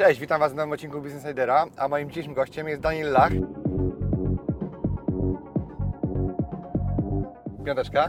Cześć, witam Was w nowym odcinku Business Insidera, a moim dzisiejszym gościem jest Daniel Lach. Piąteczka.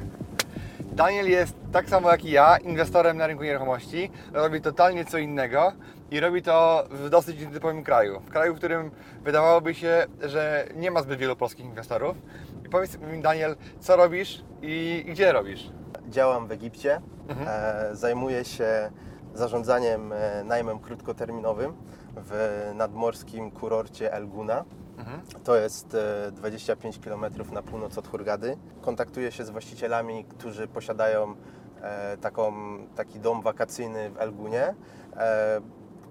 Daniel jest tak samo jak i ja, inwestorem na rynku nieruchomości. Robi totalnie co innego i robi to w dosyć nietypowym kraju. W kraju, w którym wydawałoby się, że nie ma zbyt wielu polskich inwestorów. I powiedz mi, Daniel, co robisz i, gdzie robisz? Działam w Egipcie. Mhm. E, zajmuję się zarządzaniem e, najmem krótkoterminowym w nadmorskim kurorcie El Guna. Mhm. To jest e, 25 km na północ od Hurgady. Kontaktuję się z właścicielami, którzy posiadają e, taką, taki dom wakacyjny w El Gunie, e,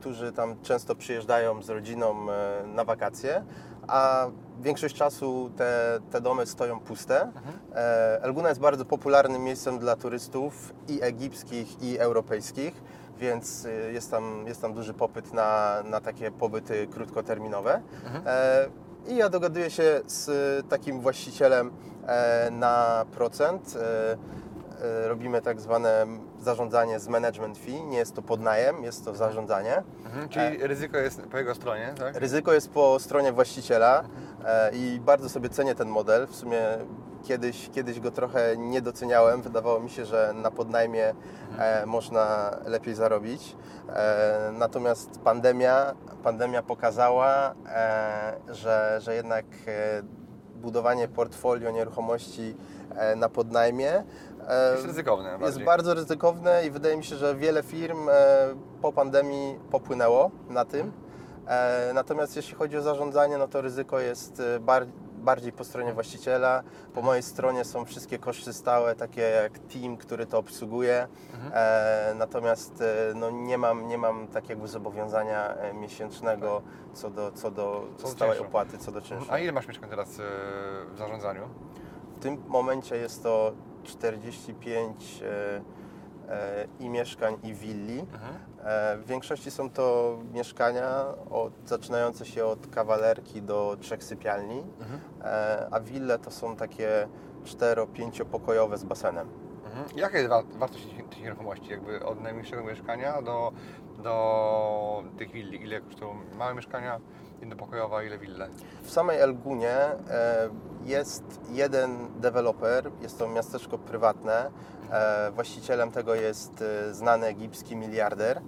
którzy tam często przyjeżdżają z rodziną e, na wakacje, a większość czasu te, te domy stoją puste. E, El Guna jest bardzo popularnym miejscem dla turystów i egipskich, i europejskich, więc y, jest tam, jest tam duży popyt na, na takie pobyty krótkoterminowe. E, I ja dogaduję się z y, takim właścicielem e, na procent. E, Robimy tak zwane zarządzanie z management fee. Nie jest to podnajem, jest to zarządzanie. Mhm. Czyli ryzyko jest po jego stronie, tak? Ryzyko jest po stronie właściciela e, i bardzo sobie cenię ten model. W sumie kiedyś, kiedyś go trochę nie doceniałem. Wydawało mi się, że na podnajmie e, można lepiej zarobić. E, natomiast pandemia, pandemia pokazała, e, że, że jednak e, budowanie portfolio nieruchomości e, na podnajmie e, Jest ryzykowne jest bardziej. bardzo ryzykowne i wydaje mi się, że wiele firm po pandemii popłynęło na tym. Natomiast jeśli chodzi o zarządzanie, no to ryzyko jest e, bar bardziej po stronie właściciela. Po mojej stronie są wszystkie koszty stałe, takie jak team, który to obsługuje. E, Natomiast e, no, nie, mam, nie mam takiego zobowiązania e, miesięcznego co do, co do Co stałej czynszu. opłaty, co do czynszu. A ile masz mieszkań teraz e, w zarządzaniu? W tym momencie jest to 45 e, e, i mieszkań, i willi. Mhm. E, W większości są to mieszkania od, zaczynające się od kawalerki do trzech sypialni, Mhm. e, a wille to są takie 4-5 pokojowe z basenem. Mhm. Jaka jest wa- wartość tych- tych nieruchomości? Jakby od najmniejszego mieszkania do, do tych willi? Ile kosztują małe mieszkania, jednopokojowa, ile wille? W samej Elgunie e, jest jeden deweloper, jest to miasteczko prywatne. E, Właścicielem tego jest e, znany egipski miliarder,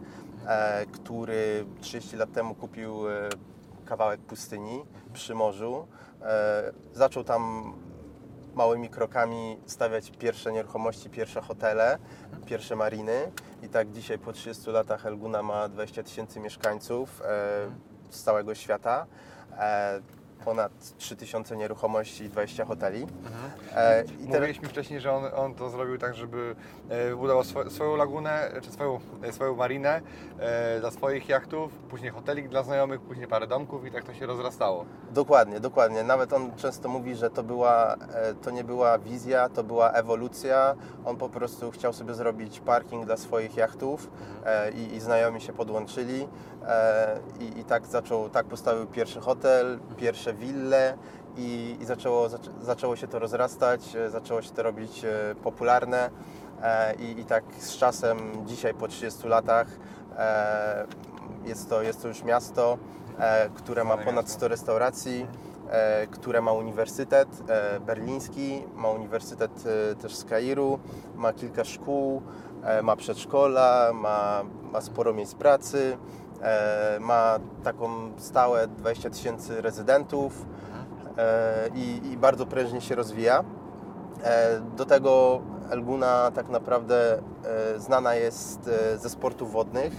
e, który 30 lat temu kupił kawałek pustyni przy morzu. Zaczął tam małymi krokami stawiać pierwsze nieruchomości, pierwsze hotele, pierwsze mariny. I tak dzisiaj po 30 latach Elguna ma 20 tysięcy mieszkańców z całego świata. E, ponad 3000 nieruchomości i 20 hoteli. E, i teraz- Mówiłeś mi wcześniej, że on, on to zrobił tak, żeby e, wybudował swo, swoją lagunę, czy swoją, e, swoją marinę e, dla swoich jachtów, później hotelik dla znajomych, później parę domków i tak to się rozrastało. Dokładnie, dokładnie. Nawet on często mówi, że to, była, e, to nie była wizja, to była ewolucja. On po prostu chciał sobie zrobić parking dla swoich jachtów e, i, i znajomi się podłączyli. E, i, I tak zaczął, tak postawił pierwszy hotel, pierwsze wille i, i zaczęło, zaczę, zaczęło się to rozrastać, e, zaczęło się to robić e, popularne. I, I tak z czasem, dzisiaj po 30 latach, jest, to, jest to już miasto, które ma ponad miasto. 100 restauracji, które ma uniwersytet berliński, ma uniwersytet też z Kairu, ma kilka szkół, ma przedszkola, ma, ma sporo miejsc pracy, ma taką stałe 20 tysięcy rezydentów e, i, i bardzo prężnie się rozwija. E, Do tego Elguna tak naprawdę e, znana jest e, ze sportów wodnych.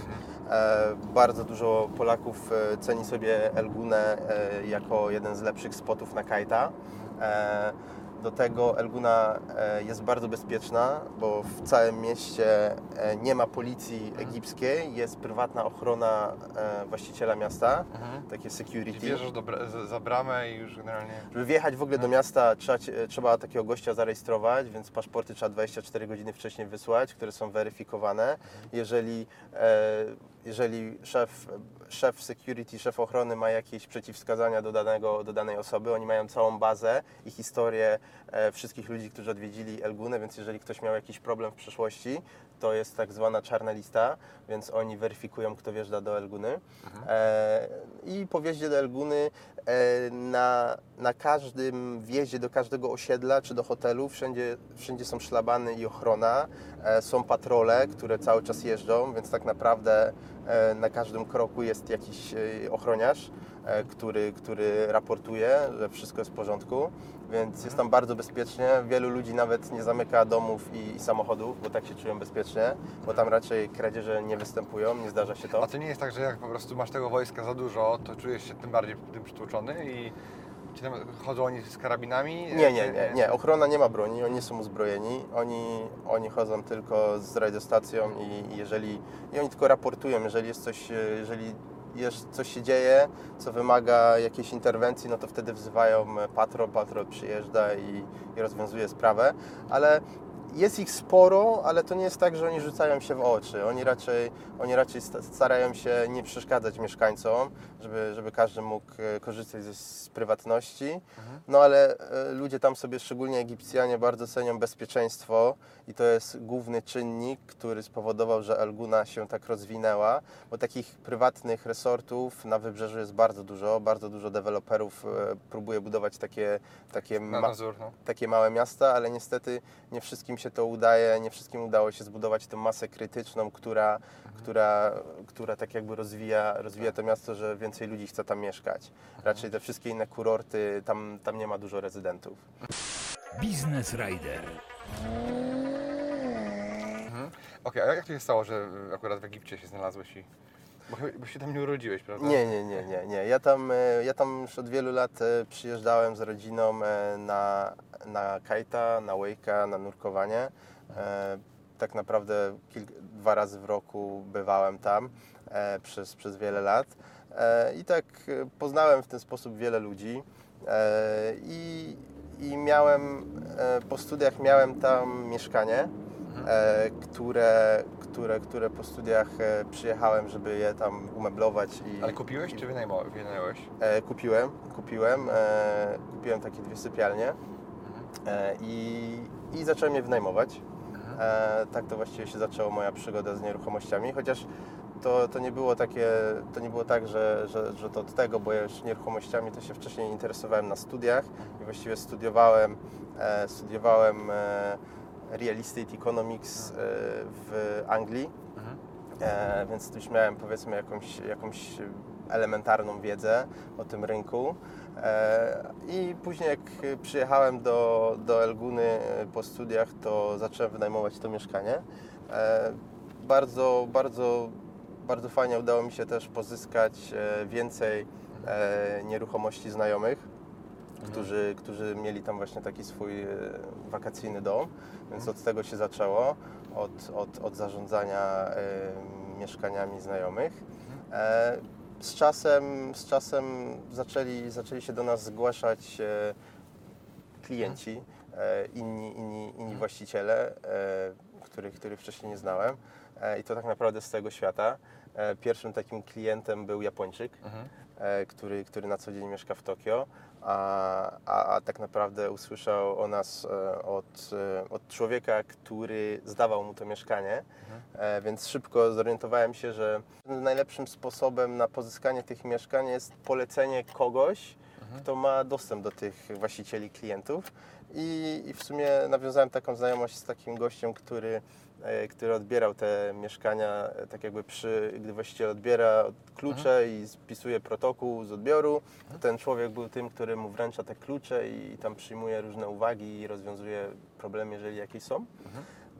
E, Bardzo dużo Polaków e, ceni sobie Elgunę e, jako jeden z lepszych spotów na kajta. Do tego Elguna e, jest bardzo bezpieczna, bo w całym mieście e, nie ma policji egipskiej, jest prywatna ochrona e, właściciela miasta, takie Czyli security. wjeżdżasz do bra- za- bramę i już generalnie... Żeby wjechać w ogóle do miasta, trzeba, trzeba takiego gościa zarejestrować, więc paszporty trzeba 24 godziny wcześniej wysłać, które są weryfikowane. Jeżeli, e, jeżeli szef, szef security, szef ochrony ma jakieś przeciwwskazania do, danego, do danej osoby, oni mają całą bazę i historię e, wszystkich ludzi, którzy odwiedzili Elgunę, więc jeżeli ktoś miał jakiś problem w przeszłości, to jest tak zwana czarna lista, więc oni weryfikują, kto wjeżdża do Elguny. E, I po wjeździe do Elguny e, na, na każdym wjeździe do każdego osiedla czy do hotelu wszędzie, wszędzie są szlabany i ochrona. E, są patrole, które cały czas jeżdżą, więc tak naprawdę e, na każdym kroku jest jakiś e, ochroniarz, e, który, który raportuje, że wszystko jest w porządku. Więc jest tam bardzo bezpiecznie. Wielu ludzi nawet nie zamyka domów i, i samochodów, bo tak się czują bezpiecznie, bo tam raczej kradzieże nie występują, nie zdarza się to. A to nie jest tak, że jak po prostu masz tego wojska za dużo, to czujesz się tym bardziej tym przytłuczony i ci tam chodzą oni z karabinami? Nie, nie, nie, nie. Ochrona nie ma broni, oni są uzbrojeni. Oni, oni chodzą tylko z radiostacją i, i jeżeli i oni tylko raportują, jeżeli jest coś, e, jeżeli jest, coś się dzieje, co wymaga jakiejś interwencji, no to wtedy wzywają e, patrol, patrol przyjeżdża i, i rozwiązuje sprawę, ale jest ich sporo, ale to nie jest tak, że oni rzucają się w oczy. Oni raczej, oni raczej sta- starają się nie przeszkadzać mieszkańcom, żeby, żeby każdy mógł e, korzystać ze, z prywatności. No ale e, ludzie tam sobie, szczególnie Egipcjanie, bardzo cenią bezpieczeństwo i to jest główny czynnik, który spowodował, że Elguna się tak rozwinęła, bo takich prywatnych resortów na wybrzeżu jest bardzo dużo. Bardzo dużo deweloperów e, próbuje budować takie, takie ma- dozór, no. takie małe miasta, ale niestety nie wszystkim się to udaje, nie wszystkim udało się zbudować tą masę krytyczną, która, która, która tak jakby rozwija, rozwija to miasto, że więcej ludzi chce tam mieszkać. Raczej te wszystkie inne kurorty, tam, tam nie ma dużo rezydentów. Business Rider. Okej, a jak to się stało, że akurat w Egipcie się znalazłeś i... Bo, chyba- bo się tam nie urodziłeś, prawda? Nie, nie, nie, nie, nie. Ja tam, e, ja tam już od wielu lat e, przyjeżdżałem z rodziną e, na, na kajta, na wake'a, na nurkowanie. E, Tak naprawdę kilk, dwa razy w roku bywałem tam e, przez, przez wiele lat. E, I tak e, poznałem w ten sposób wiele ludzi. E, I, i miałem, po studiach miałem tam mieszkanie, które, które, które po studiach przyjechałem, żeby je tam umeblować i Ale kupiłeś czy wynajmo- wynająłeś? kupiłem, kupiłem, kupiłem takie dwie sypialnie e, i, i zacząłem je wynajmować. E, tak to właściwie się zaczęła moja przygoda z nieruchomościami, chociaż to, to nie było takie, to nie było tak, że, że, że to od tego, bo ja już nieruchomościami to się wcześniej interesowałem na studiach i właściwie studiowałem, e, studiowałem e, Real Estate Economics e, w Anglii, e, więc tu już miałem powiedzmy jakąś, jakąś elementarną wiedzę o tym rynku. E, I później jak przyjechałem do, do Elguny e, po studiach, to zacząłem wynajmować to mieszkanie. E, Bardzo, bardzo, bardzo fajnie udało mi się też pozyskać więcej nieruchomości znajomych, którzy, którzy mieli tam właśnie taki swój wakacyjny dom, więc od tego się zaczęło, od, od, od zarządzania e, mieszkaniami znajomych. E, z czasem, z czasem zaczęli, zaczęli się do nas zgłaszać e, klienci, e, inni, inni, inni właściciele, e, których, których wcześniej nie znałem. I to tak naprawdę z tego świata. E, Pierwszym takim klientem był Japończyk, e, który, który na co dzień mieszka w Tokio, a, a, a tak naprawdę usłyszał o nas e, od, od człowieka, który zdawał mu to mieszkanie, E, więc szybko zorientowałem się, że najlepszym sposobem na pozyskanie tych mieszkań jest polecenie kogoś, kto ma dostęp do tych właścicieli klientów. I, I w sumie nawiązałem taką znajomość z takim gościem, który, który odbierał te mieszkania, e, tak jakby przy, gdy właściciel odbiera klucze i spisuje protokół z odbioru, to ten człowiek był tym, który mu wręcza te klucze i tam przyjmuje różne uwagi i rozwiązuje problemy, jeżeli jakieś są.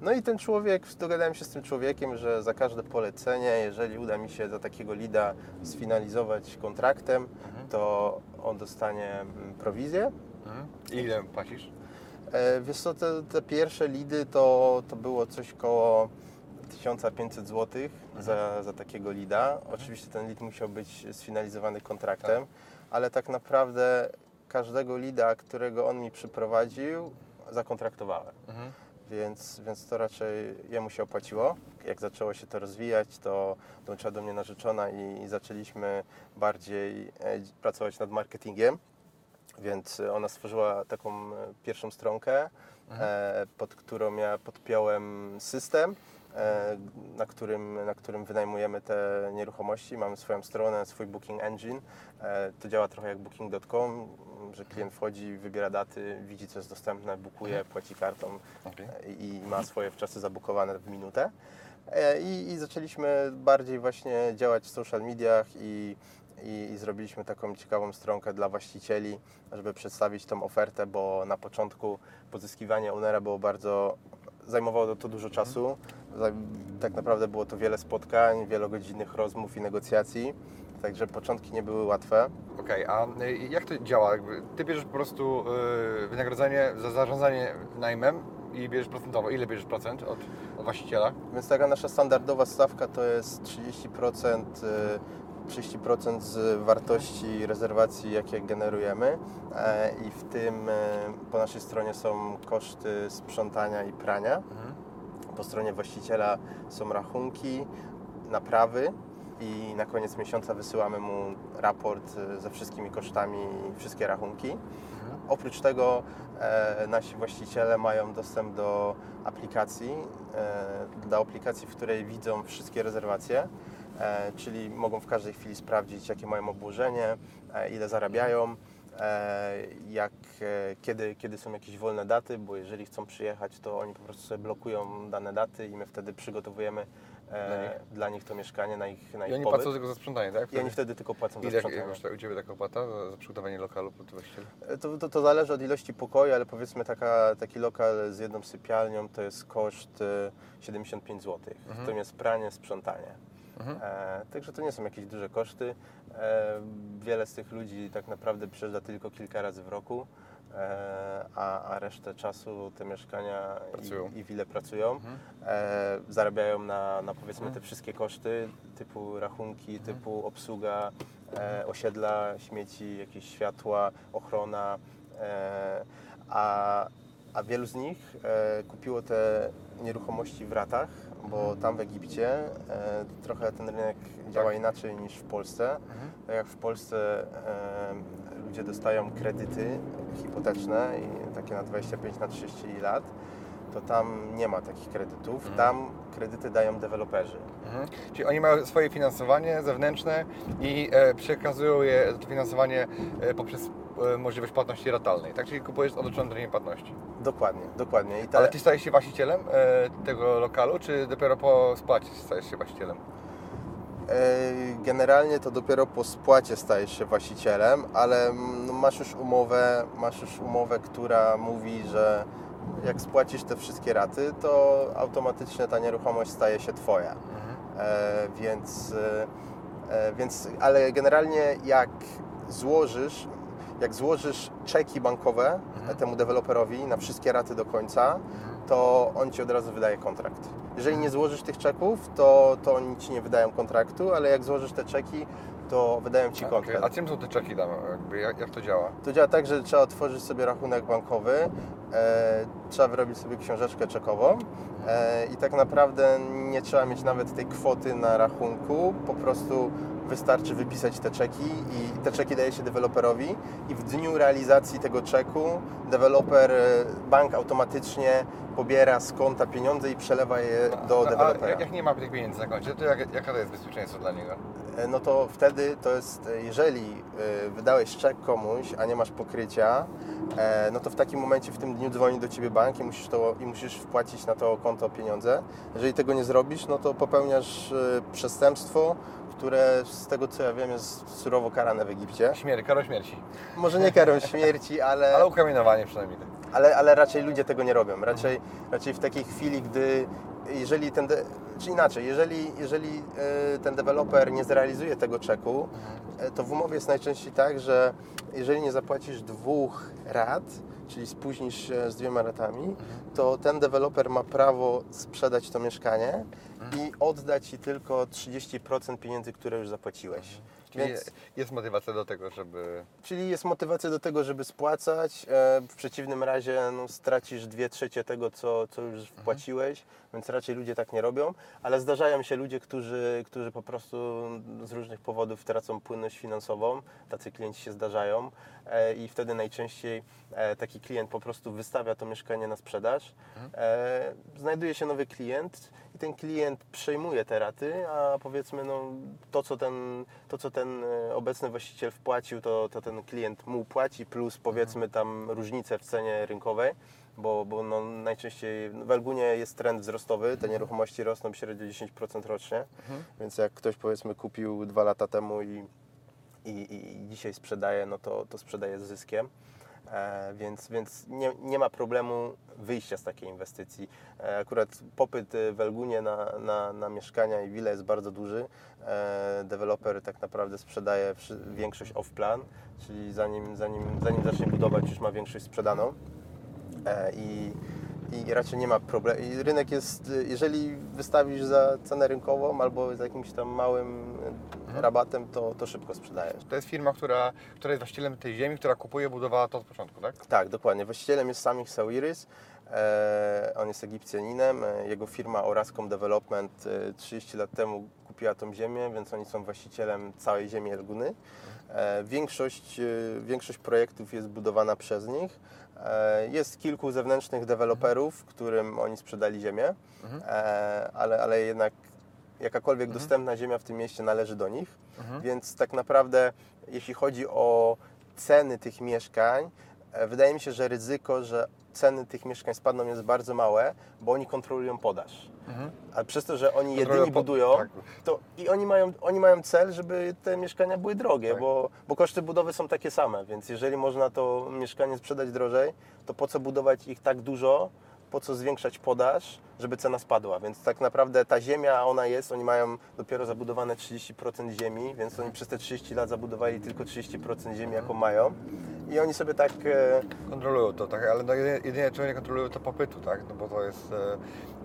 No i ten człowiek, dogadałem się z tym człowiekiem, że za każde polecenie, jeżeli uda mi się za takiego lida sfinalizować kontraktem, to on dostanie mm, prowizję. Mhm. I ile płacisz? E, Wiesz co, te, te pierwsze lidy to, to było coś koło 1500 zł za, za takiego lida. Oczywiście ten lid musiał być sfinalizowany kontraktem, ale tak naprawdę każdego lida, którego on mi przyprowadził, zakontraktowałem. Więc, więc to raczej jemu się opłaciło. Jak zaczęło się to rozwijać, to dołączyła do mnie narzeczona i, i zaczęliśmy bardziej e, pracować nad marketingiem. Więc e, ona stworzyła taką e, pierwszą stronkę, e, pod którą ja podpiąłem system, na, którym, na którym wynajmujemy te nieruchomości. Mamy swoją stronę, swój booking engine. To działa trochę jak booking.com, że klient wchodzi, wybiera daty, widzi co jest dostępne, bukuje, płaci kartą e, i ma swoje wczasy zabukowane w minutę. I, I zaczęliśmy bardziej właśnie działać w social mediach i, i, i zrobiliśmy taką ciekawą stronkę dla właścicieli, żeby przedstawić tą ofertę, bo na początku pozyskiwanie ownera było bardzo, zajmowało to dużo czasu. Za- Tak naprawdę było to wiele spotkań, wielogodzinnych rozmów i negocjacji, także początki nie były łatwe. Okej, a y, jak to działa? Ty bierzesz po prostu y, wynagrodzenie za zarządzanie najmem i bierzesz procentowo. Ile bierzesz procent od, od właściciela? Więc taka nasza standardowa stawka to jest 30%, y, 30% z wartości rezerwacji, jakie generujemy E, i w tym y, po naszej stronie są koszty sprzątania i prania. Po stronie właściciela są rachunki, naprawy i na koniec miesiąca wysyłamy mu raport y, ze wszystkimi kosztami i wszystkie rachunki. Oprócz tego e, nasi właściciele mają dostęp do aplikacji, e, do aplikacji, w której widzą wszystkie rezerwacje, e, czyli mogą w każdej chwili sprawdzić, jakie mają obłożenie, e, ile zarabiają, e, jak, e, kiedy, kiedy są jakieś wolne daty, bo jeżeli chcą przyjechać, to oni po prostu sobie blokują dane daty i my wtedy przygotowujemy e, Dla nich? dla nich to mieszkanie na ich, na I ich oni pobyt. płacą tylko za sprzątanie, tak? I oni wtedy tylko płacą za Ile sprzątanie. kosztuje u Ciebie taka opłata za, za przygotowanie lokalu pod właściciela? To, to, to zależy od ilości pokoju, ale powiedzmy taka, taki lokal z jedną sypialnią to jest koszt e, 75 zł. Tym jest pranie, sprzątanie. E, także to nie są jakieś duże koszty. E, wiele z tych ludzi tak naprawdę przyjeżdża tylko kilka razy w roku, e, a, a resztę czasu te mieszkania Pracują. i, i wile pracują. E, zarabiają na, na powiedzmy te wszystkie koszty typu rachunki, typu obsługa e, osiedla, śmieci, jakieś światła, ochrona. E, a, a wielu z nich e, kupiło te nieruchomości w ratach, bo tam w Egipcie e, trochę ten rynek działa inaczej niż w Polsce. Tak jak w Polsce e, ludzie dostają kredyty hipoteczne i takie na 25 na 30 lat, to tam nie ma takich kredytów. Tam kredyty dają deweloperzy. Mhm. Czyli oni mają swoje finansowanie zewnętrzne i e, przekazują je, to finansowanie e, poprzez możliwość płatności ratalnej, tak? Czyli kupujesz z odroczonym płatności. Dokładnie, dokładnie. Te, Ale Ty stajesz się właścicielem e, tego lokalu, czy dopiero po spłacie stajesz się właścicielem? E, Generalnie to dopiero po spłacie stajesz się właścicielem, ale mm, no, masz już umowę, masz już umowę, która mówi, że jak spłacisz te wszystkie raty, to automatycznie ta nieruchomość staje się Twoja. E, więc, e, e, więc, ale generalnie jak złożysz, jak złożysz czeki bankowe temu deweloperowi na wszystkie raty do końca, to on Ci od razu wydaje kontrakt. Jeżeli nie złożysz tych czeków, to, to oni Ci nie wydają kontraktu, ale jak złożysz te czeki, to wydają Ci kontrakt. A czym są te czeki tam? Jak, jak to działa? To działa tak, że trzeba otworzyć sobie rachunek bankowy, e, trzeba wyrobić sobie książeczkę czekową e, i tak naprawdę nie trzeba mieć nawet tej kwoty na rachunku, po prostu wystarczy wypisać te czeki i te czeki daje się deweloperowi i w dniu realizacji tego czeku deweloper, e, bank automatycznie pobiera z konta pieniądze i przelewa je do dewelopera. jak, jak nie ma tych pieniędzy na koncie, to jak, jaka to jest bezpieczeństwo dla niego? E, no to wtedy to jest, e, jeżeli e, wydałeś czek komuś, a nie masz pokrycia, no to w takim momencie, w tym dniu dzwoni do Ciebie bank i musisz, to, i musisz wpłacić na to konto pieniądze. Jeżeli tego nie zrobisz, no to popełniasz przestępstwo, które z tego co ja wiem jest surowo karane w Egipcie. Śmierć, karą śmierci. Może nie karą śmierci, ale... Ale ukamienowanie przynajmniej. ale, ale raczej ludzie tego nie robią. Raczej, raczej w takiej chwili, gdy jeżeli ten, de, czy inaczej, jeżeli, jeżeli e, ten deweloper nie zrealizuje tego czeku, e, to w umowie jest najczęściej tak, że jeżeli nie zapłacisz dwóch rat, czyli spóźnisz się z dwiema ratami, to ten deweloper ma prawo sprzedać to mieszkanie i oddać Ci tylko 30% pieniędzy, które już zapłaciłeś. Czyli Więc, jest motywacja do tego, żeby... czyli jest motywacja do tego, żeby spłacać. e, W przeciwnym razie no, stracisz dwie trzecie tego, co, co już wpłaciłeś, więc raczej ludzie tak nie robią. Ale zdarzają się ludzie, którzy, którzy po prostu z różnych powodów tracą płynność finansową. Tacy klienci się zdarzają e, i wtedy najczęściej e, taki klient po prostu wystawia to mieszkanie na sprzedaż. E, Znajduje się nowy klient i ten klient przejmuje te raty, a powiedzmy no, to, co ten, to, co ten e, obecny właściciel wpłacił, to, to ten klient mu płaci, plus powiedzmy tam różnicę w cenie rynkowej, bo, bo no, najczęściej w Elgunie jest trend wzrostowy, te nieruchomości rosną średnio 10% rocznie, więc jak ktoś powiedzmy kupił dwa lata temu i, i, i dzisiaj sprzedaje, no to, to sprzedaje z zyskiem. E, więc więc nie, nie ma problemu wyjścia z takiej inwestycji. E, akurat popyt e, w Elgunie na, na, na mieszkania i wile jest bardzo duży. E, deweloper tak naprawdę sprzedaje większość off-plan, czyli zanim, zanim, zanim zacznie budować już ma większość sprzedaną. I, i raczej nie ma problemu. Rynek jest, y, jeżeli wystawisz za cenę rynkową albo z jakimś tam małym y, rabatem, to, to szybko sprzedajesz. To jest firma, która, która jest właścicielem tej ziemi, która kupuje, budowała to od początku, tak? Tak, dokładnie. Właścicielem jest Samih Sawiris. E, on jest Egipcjaninem. E, Jego firma Orascom Development e, 30 lat temu kupiła tą ziemię, więc oni są właścicielem całej ziemi Elguny. E, większość, e, większość projektów jest budowana przez nich. E, jest kilku zewnętrznych deweloperów, którym oni sprzedali ziemię, e, ale, ale jednak jakakolwiek dostępna ziemia w tym mieście należy do nich. Więc tak naprawdę, jeśli chodzi o ceny tych mieszkań, e, wydaje mi się, że ryzyko, że ceny tych mieszkań spadną jest bardzo małe, bo oni kontrolują podaż. A przez to, że oni jedyni po- budują, tak. to i oni mają, oni mają cel, żeby te mieszkania były drogie, Tak. bo, bo koszty budowy są takie same, więc jeżeli można to mieszkanie sprzedać drożej, to po co budować ich tak dużo, po co zwiększać podaż, żeby cena spadła. Więc tak naprawdę ta ziemia, ona jest, oni mają dopiero zabudowane 30% ziemi, więc oni przez te 30 lat zabudowali tylko 30% ziemi, jaką mają. I oni sobie tak e, Kontrolują to, tak, ale no jedynie, jedynie czego nie kontrolują to popytu, tak? No bo to jest e,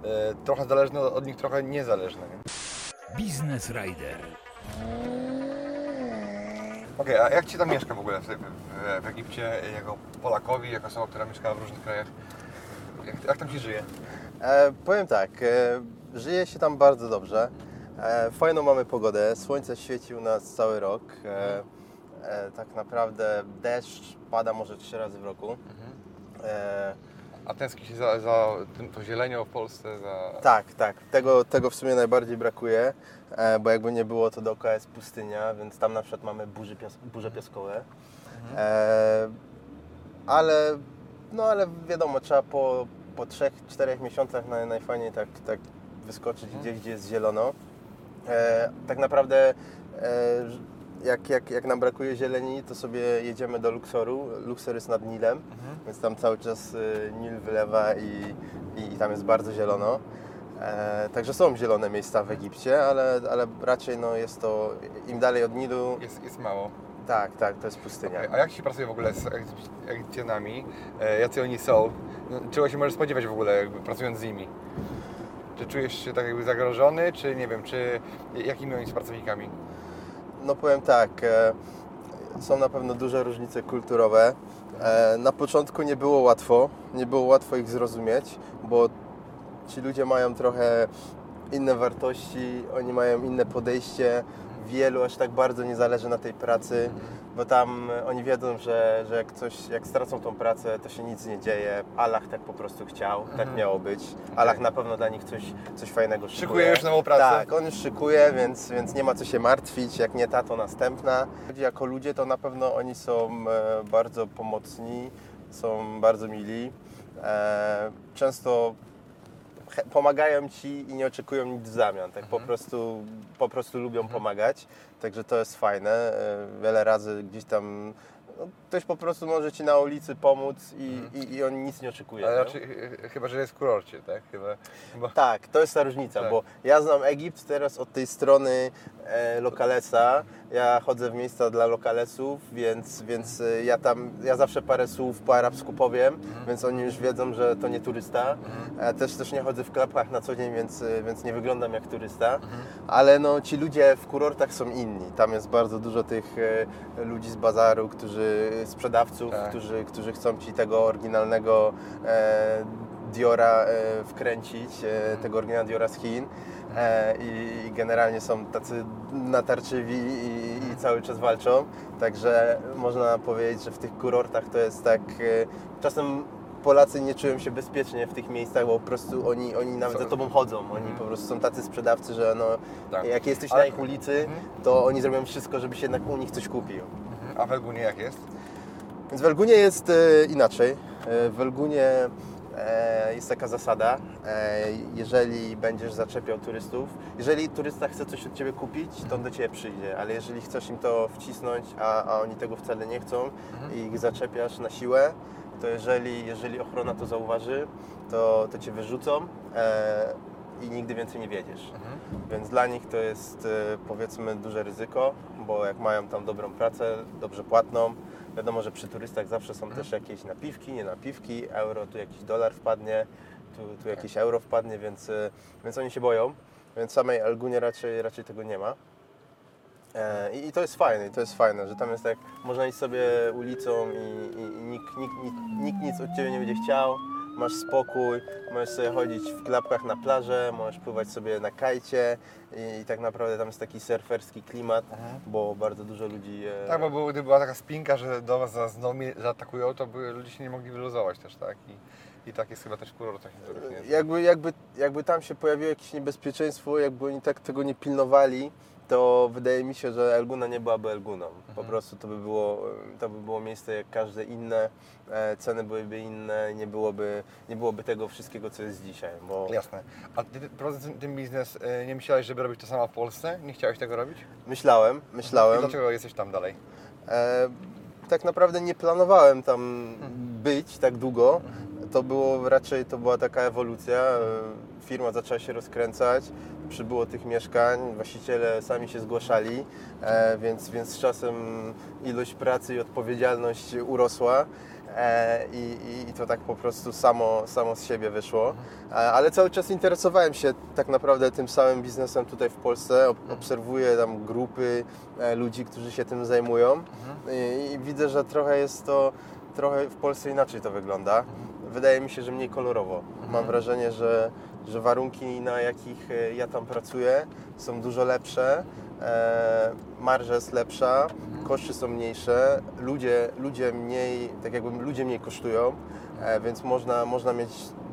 e, trochę zależne od nich, trochę niezależne. Nie? Biznes Rider. Okej, a jak Ci tam mieszka w ogóle w, w, w Egipcie, jako Polakowi, jako osoba, która mieszkała w różnych krajach? Jak, jak tam się żyje? E, powiem tak, e, żyje się tam bardzo dobrze. E, fajną mamy pogodę, słońce świeci u nas cały rok. E, e, tak naprawdę deszcz pada może trzy razy w roku. E, A tęskni się za, za tym, to zielenią w Polsce, za... tak, tak, tego, tego w sumie najbardziej brakuje, e, bo jakby nie było, to dookoła jest pustynia, więc tam na przykład mamy burzy pias burze piaskowe. E, ale, no ale wiadomo, trzeba po, po 3-4 miesiącach naj, najfajniej tak, tak wyskoczyć gdzieś, gdzie jest zielono. E, tak naprawdę e, jak, jak, jak nam brakuje zieleni, to sobie jedziemy do Luxoru. Luxor jest nad Nilem, więc tam cały czas y, Nil wylewa i, i, i tam jest bardzo zielono. E, także są zielone miejsca w Egipcie, ale, ale raczej no, jest to im dalej od Nilu, Jest, jest mało. tak, tak, to jest pustynia. A jak się pracuje w ogóle z Egip- Egipcjanami? E, jacy oni są? No, czego się możesz spodziewać w ogóle, jakby pracując z nimi? Czy czujesz się tak jakby zagrożony, czy nie wiem, czy jakimi oni są pracownikami? No powiem tak, e, są na pewno duże różnice kulturowe. E, Na początku nie było łatwo, nie było łatwo ich zrozumieć, bo ci ludzie mają trochę inne wartości, oni mają inne podejście. Wielu aż tak bardzo nie zależy na tej pracy, bo tam e, oni wiedzą, że, że jak, coś, jak stracą tą pracę, to się nic nie dzieje. Allah tak po prostu chciał, tak miało być. Allah na pewno dla nich coś, coś fajnego szykuje. Szykuje już nową pracę. Tak, on już szykuje, więc, więc nie ma co się martwić. Jak nie ta, to następna. Jako ludzie to na pewno oni są e, bardzo pomocni, są bardzo mili. E, Często pomagają Ci i nie oczekują nic w zamian. Tak po, prostu, po prostu lubią pomagać. Także to jest fajne. E, Wiele razy gdzieś tam no, ktoś po prostu może Ci na ulicy pomóc i, i, i on nic nie oczekuje. Ale e, chyba, że jest w kurorcie, tak? Chyba, chyba... Tak, to jest ta różnica, Tak. bo ja znam Egipt teraz od tej strony e, lokalesa. Ja chodzę w miejsca dla lokalesów, więc, więc e, ja tam, ja zawsze parę słów po arabsku powiem, więc oni już wiedzą, że to nie turysta. Ja też, też nie chodzę w klapkach na co dzień, więc, e, więc nie wyglądam jak turysta. Ale no, ci ludzie w kurortach są inni. Tam jest bardzo dużo tych e, ludzi z bazaru, którzy, sprzedawców, Tak. którzy, którzy chcą ci tego oryginalnego e, Diora e, wkręcić, e, tego oryginalnego Diora z Chin. E, i, I generalnie są tacy natarczywi i, i cały czas walczą. Także można powiedzieć, że w tych kurortach to jest tak. E, czasem Polacy nie czują się bezpiecznie w tych miejscach, bo po prostu oni, oni nawet Co? za tobą chodzą. Oni po prostu są tacy sprzedawcy, że no, Tak. jak jesteś Ale- na ich ulicy, to oni zrobią wszystko, żebyś jednak u nich coś kupił. A w Elgunie jak jest? Więc w Elgunie jest e, inaczej. E, w Elgunie e, jest taka zasada, jeżeli będziesz zaczepiał turystów, jeżeli turysta chce coś od Ciebie kupić, to on do Ciebie przyjdzie, ale jeżeli chcesz im to wcisnąć, a, a oni tego wcale nie chcą i ich zaczepiasz na siłę, to jeżeli, jeżeli ochrona to zauważy, to, to Cię wyrzucą i nigdy więcej nie wiedziesz. Więc dla nich to jest e, powiedzmy duże ryzyko, bo jak mają tam dobrą pracę, dobrze płatną, wiadomo, że przy turystach zawsze są też jakieś napiwki, nie napiwki, euro, tu jakiś dolar wpadnie, tu, tu jakieś euro wpadnie, więc, e, więc oni się boją. Więc samej Elgunie raczej, raczej tego nie ma. E, I, I to jest fajne, i to jest fajne, że tam jest tak, można iść sobie ulicą i, i, i nikt, nikt, nikt, nikt nic od Ciebie nie będzie chciał, masz spokój, możesz sobie chodzić w klapkach na plażę, możesz pływać sobie na kajcie i, i tak naprawdę tam jest taki surferski klimat, bo bardzo dużo ludzi... E, Tak, bo był, gdy była taka spinka, że do was za- znowu mnie zaatakują, to by ludzie się nie mogli wyluzować też, tak? I, i tak jest chyba też kurortach niektórych, nie? jakby, jakby, jakby tam się pojawiło jakieś niebezpieczeństwo, jakby oni tak tego nie pilnowali, to wydaje mi się, że Elguna nie byłaby Elguną. Po prostu to by było, to by było miejsce jak każde inne, e, ceny byłyby inne, nie byłoby, nie byłoby tego wszystkiego, co jest dzisiaj. Bo Jasne. A ty prowadząc ten- biznes, y, nie myślałeś, żeby robić to samo w Polsce? Nie chciałeś tego robić? myślałem, I myślałem. dlaczego jesteś tam dalej? E, tak naprawdę nie planowałem tam być tak długo. To było raczej to była taka ewolucja. Firma zaczęła się rozkręcać, przybyło tych mieszkań, właściciele sami się zgłaszali, e, więc, więc z czasem ilość pracy i odpowiedzialność urosła. E, I, i, I to tak po prostu samo, samo z siebie wyszło. E, Ale cały czas interesowałem się tak naprawdę tym samym biznesem tutaj w Polsce. Ob- Obserwuję tam grupy e, ludzi, którzy się tym zajmują I, i widzę, że trochę jest to, trochę w Polsce inaczej to wygląda. Wydaje mi się, że mniej kolorowo. Mam wrażenie, że, że warunki, na jakich ja tam pracuję, są dużo lepsze. E, marża jest lepsza, koszty są mniejsze, ludzie, ludzie mniej, tak jakby ludzie mniej kosztują, e, więc można, można mieć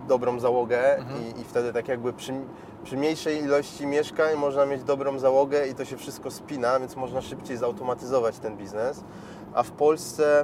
dobrą załogę i, i wtedy tak jakby przy, przy mniejszej ilości mieszkań można mieć dobrą załogę i to się wszystko spina, więc można szybciej zautomatyzować ten biznes. A w Polsce,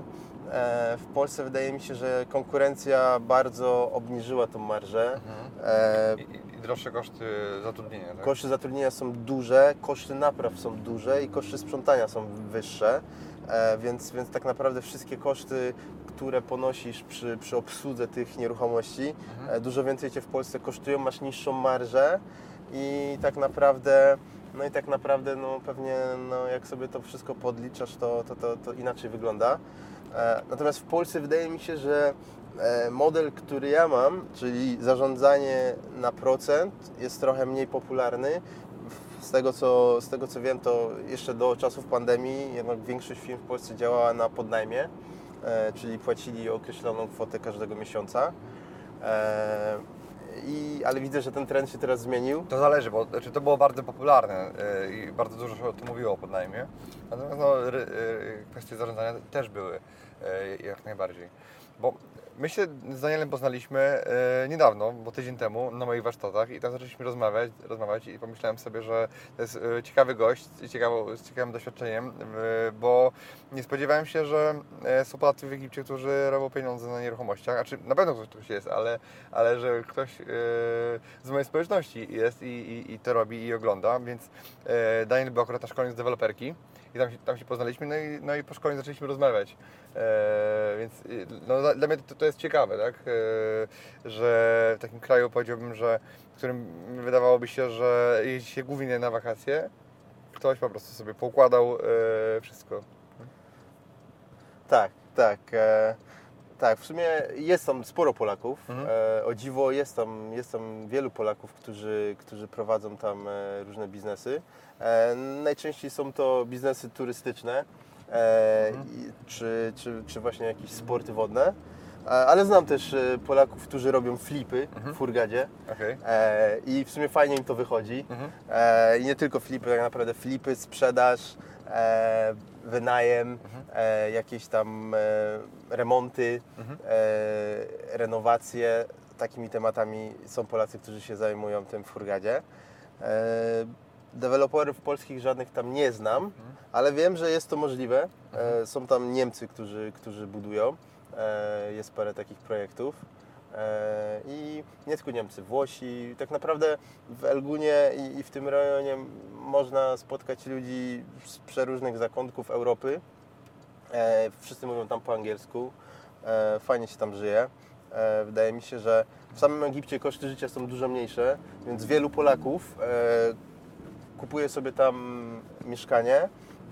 e, w Polsce wydaje mi się, że konkurencja bardzo obniżyła tą marżę. E, i- i droższe koszty zatrudnienia, tak? Koszty zatrudnienia są duże, koszty napraw są duże i koszty sprzątania są wyższe, e, więc, więc tak naprawdę wszystkie koszty, które ponosisz przy, przy obsłudze tych nieruchomości, e, dużo więcej Cię w Polsce kosztują, masz niższą marżę i tak naprawdę, no i tak naprawdę no pewnie no jak sobie to wszystko podliczasz, to, to, to, to inaczej wygląda. E, Natomiast w Polsce wydaje mi się, że model, który ja mam, czyli zarządzanie na procent, jest trochę mniej popularny. Z tego, co, z tego co wiem, to jeszcze do czasów pandemii jednak większość firm w Polsce działała na podnajmie, e, czyli płacili określoną kwotę każdego miesiąca. E, I, ale widzę, że ten trend się teraz zmienił. To zależy, bo znaczy, to było bardzo popularne i bardzo dużo się o tym mówiło podnajmie. Natomiast no, kwestie zarządzania też były jak najbardziej. Bo my się z Danielem poznaliśmy y, niedawno, bo tydzień temu na moich warsztatach i tam zaczęliśmy rozmawiać, rozmawiać i pomyślałem sobie, że to jest y, ciekawy gość z, ciekawą, z ciekawym doświadczeniem, y, bo nie spodziewałem się, że są Polacy w Egipcie, którzy robią pieniądze na nieruchomościach. Znaczy, na pewno ktoś, ktoś jest, ale, ale że ktoś z mojej społeczności jest i, i, i to robi i ogląda, więc Daniel był akurat na szkoleniu z deweloperki i tam się, tam się poznaliśmy, no i, no i po szkoleniu zaczęliśmy rozmawiać. E, więc no, dla, dla mnie to, to jest ciekawe, tak? E, że w takim kraju powiedziałbym, że w którym wydawałoby się, że jeździ się głównie na wakacje, ktoś po prostu sobie poukładał e, wszystko. Tak, tak. E, tak, w sumie jest tam sporo Polaków. Mhm. E, o dziwo jest tam, jest tam wielu Polaków, którzy, którzy prowadzą tam e, różne biznesy. E, najczęściej są to biznesy turystyczne e, Mhm. i, czy, czy, czy właśnie jakieś sporty wodne. E, ale znam też e, Polaków, którzy robią flipy Mhm. w Furgadzie. E, I w sumie fajnie im to wychodzi. Mhm. I nie tylko flipy, tak naprawdę flipy, sprzedaż, e, wynajem, e, jakieś tam e, remonty, Mhm. e, renowacje. Takimi tematami są Polacy, którzy się zajmują tym w Furgadzie. E, deweloperów polskich żadnych tam nie znam, ale wiem, że jest to możliwe. E, są tam Niemcy, którzy, którzy budują. Jest parę takich projektów. E, I nie tylko Niemcy, Włosi. Tak naprawdę w Elgunie i, w tym rejonie można spotkać ludzi z przeróżnych zakątków Europy. E, wszyscy mówią tam po angielsku. E, fajnie się tam żyje. Wydaje mi się, że w samym Egipcie koszty życia są dużo mniejsze, więc wielu Polaków kupuje sobie tam mieszkanie.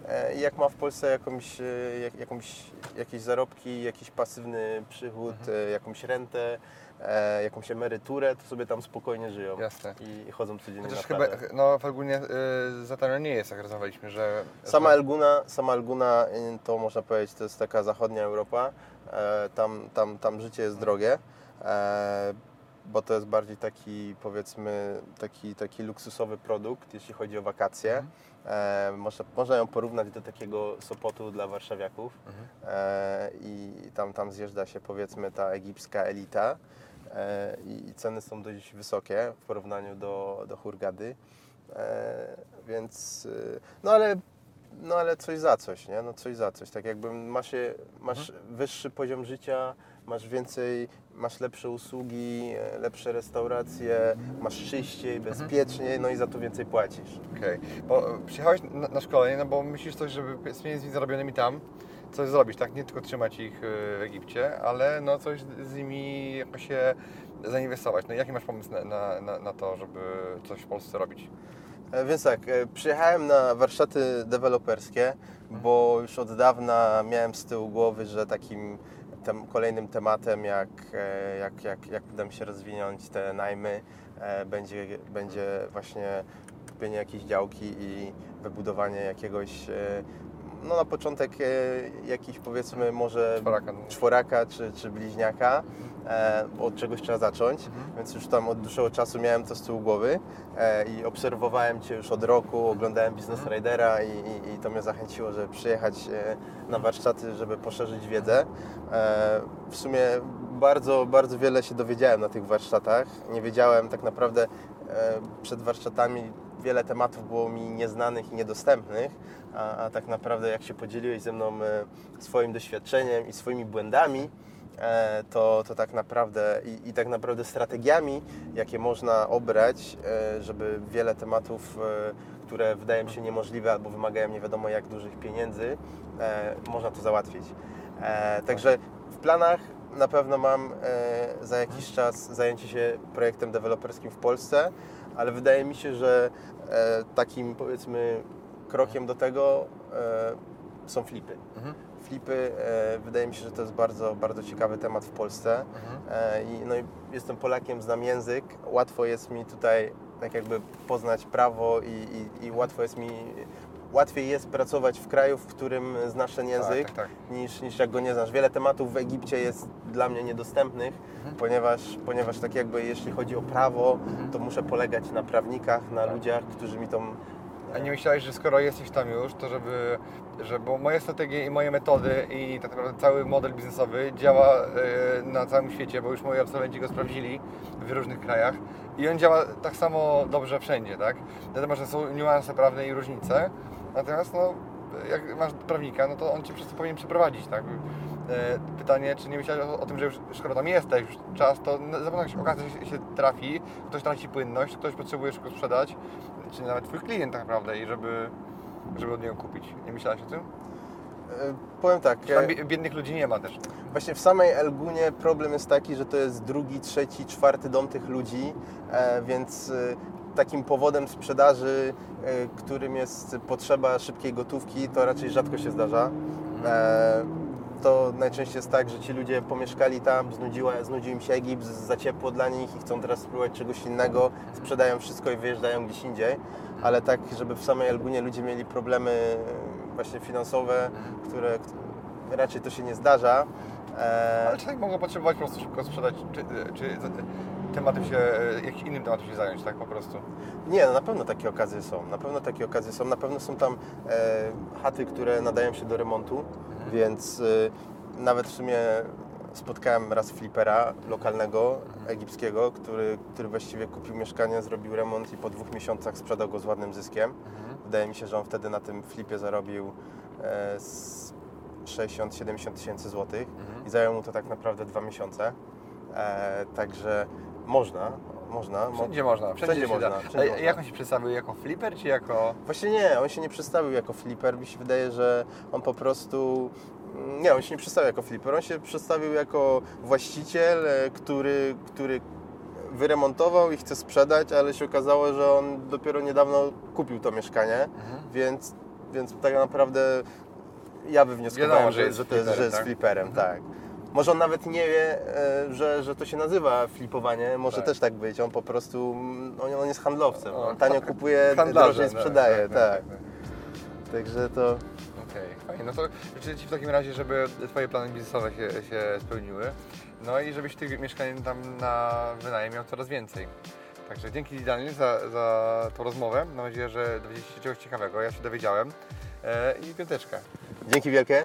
E, i jak ma w Polsce jakąś, e, jak, jakąś, jakieś zarobki, jakiś pasywny przychód, e, jakąś rentę, e, jakąś emeryturę, to sobie tam spokojnie żyją Jasne. i chodzą codziennie Chociaż na chyba, no w Algunie y, za tanio nie jest, jak rozmawialiśmy, że... Sama Elguna, sama Elguna y, to można powiedzieć, to jest taka zachodnia Europa. E, tam, tam, tam życie jest drogie, e, bo to jest bardziej taki powiedzmy taki, taki luksusowy produkt, jeśli chodzi o wakacje. E, można, można ją porównać do takiego Sopotu dla warszawiaków e, i tam, tam zjeżdża się powiedzmy ta egipska elita e, i, ceny są dość wysokie w porównaniu do, do Hurgady. E, więc, y, no ale, no ale coś za coś, nie? No coś za coś. Tak jakby masz, je, masz wyższy poziom życia, masz więcej, masz lepsze usługi, e, lepsze restauracje, masz czyściej, bezpieczniej, no i za to więcej płacisz. Okej, bo e, przyjechałeś na, na szkolenie, no bo myślisz coś, żeby z pieniędzmi zarobionymi tam coś zrobić, tak? Nie tylko trzymać ich e, w Egipcie, ale no coś z nimi jakoś się zainwestować. No i jaki masz pomysł na, na, na, to, żeby coś w Polsce robić? Więc tak, przyjechałem na warsztaty deweloperskie, bo już od dawna miałem z tyłu głowy, że takim tem, kolejnym tematem, jak, e, jak, jak, jak uda mi się rozwinąć te najmy, e, będzie, będzie właśnie kupienie jakiejś działki i wybudowanie jakiegoś, e, no na początek e, jakiś powiedzmy może Czworaka. czworaka czy, czy bliźniaka, e, bo od czegoś trzeba zacząć, więc już tam od dłuższego czasu miałem to z tyłu głowy e, i obserwowałem Cię już od roku, oglądałem Business Ridera i, i, i to mnie zachęciło, żeby przyjechać e, na warsztaty, żeby poszerzyć wiedzę. E, w sumie bardzo, bardzo wiele się dowiedziałem na tych warsztatach. Nie wiedziałem tak naprawdę e, przed warsztatami wiele tematów było mi nieznanych i niedostępnych, a, a tak naprawdę jak się podzieliłeś ze mną e, swoim doświadczeniem i swoimi błędami, e, to, to tak naprawdę i, i tak naprawdę strategiami, jakie można obrać, e, żeby wiele tematów, które wydają się niemożliwe albo wymagają nie wiadomo jak dużych pieniędzy, można to załatwić. Także w planach na pewno mam za jakiś czas zajęcie się projektem deweloperskim w Polsce, ale wydaje mi się, że e, takim powiedzmy krokiem do tego e, są flipy. Mhm. Flipy, e, wydaje mi się, że to jest bardzo, bardzo ciekawy temat w Polsce. E, i, no i jestem Polakiem, znam język, łatwo jest mi tutaj tak jakby poznać prawo i, i, i łatwo jest mi, łatwiej jest pracować w kraju, w którym znasz ten język, tak, tak. Niż, niż jak go nie znasz. Wiele tematów w Egipcie jest dla mnie niedostępnych, ponieważ, ponieważ tak jakby jeśli chodzi o prawo, to muszę polegać na prawnikach, na ludziach, którzy mi tą A nie myślałeś, że skoro jesteś tam już, to żeby, że bo moje strategie i moje metody i tak naprawdę cały model biznesowy działa e, na całym świecie, bo już moi absolwenci go sprawdzili w różnych krajach i on działa tak samo dobrze wszędzie, tak? Że są niuanse prawne i różnice, natomiast no, jak masz prawnika, no to on Cię wszyscy powinien przeprowadzić, tak? E, Pytanie, czy nie myślałeś o, o tym, że już skoro tam jesteś już czas, to na pewno jakaś okazja się, się trafi, ktoś traci płynność, ktoś potrzebuje szybko sprzedać, czy nawet Twój klient tak naprawdę i żeby, żeby od niego kupić. Nie myślałeś o tym? E, Powiem tak, Tam e, bie- biednych ludzi nie ma też. właśnie w samej Elgunie problem jest taki, że to jest drugi, trzeci, czwarty dom tych ludzi, więc takim powodem sprzedaży, e, którym jest potrzeba szybkiej gotówki, to raczej rzadko się zdarza. E, To najczęściej jest tak, że ci ludzie pomieszkali tam, znudziła, znudził im się Egipt, za ciepło dla nich i chcą teraz spróbować czegoś innego, sprzedają wszystko i wyjeżdżają gdzieś indziej. Ale tak, żeby w samej Elgunie ludzie mieli problemy e, właśnie finansowe, które raczej to się nie zdarza. Ale czasami mogą potrzebować po prostu szybko sprzedać, czy, czy tematem się, jakimś innym tematem się zająć, tak po prostu. Nie, no na pewno takie okazje są. Na pewno takie okazje są. Na pewno są tam e, chaty, które nadają się do remontu, więc e, nawet w sumie spotkałem raz flipera lokalnego, egipskiego, który, który właściwie kupił mieszkanie, zrobił remont i po dwóch miesiącach sprzedał go z ładnym zyskiem. Wydaje mi się, że on wtedy na tym flipie zarobił e, z 60-70 tysięcy złotych i zajęło mu to tak naprawdę dwa miesiące. E, także można, można. Mo- Wszędzie można, wszędzie, Wszędzie można, wszędzie można. jak on się przedstawił? Jako flipper, czy jako... Właśnie nie, on się nie przedstawił jako flipper. Mi się wydaje, że on po prostu. mm, Nie, on się nie przedstawił jako flipper. On się przedstawił jako właściciel, e, który, który wyremontował i chce sprzedać, ale się okazało, że on dopiero niedawno kupił to mieszkanie, więc, więc tak naprawdę ja wywnioskowałem, Wiadomo, że że, jest że to jest, że flipperem, jest tak? flipperem, tak. Może on nawet nie wie, e, że, że to się nazywa flipowanie, może Tak. też tak być. On po prostu, on, on jest handlowcem. O, On tanio kupuje, Handlarzem, drożej tak, sprzedaje, tak, tak. tak, tak. Także to Okej, fajnie. No to życzę Ci w takim razie, żeby Twoje plany biznesowe się, się spełniły. No i żebyś tych mieszkań tam na wynajem miał coraz więcej. Także dzięki Daniel za, za tą rozmowę. Mam nadzieję, że dowiedzieliście się czegoś ciekawego. Ja się dowiedziałem. E, I piąteczka. dzięki wielkie.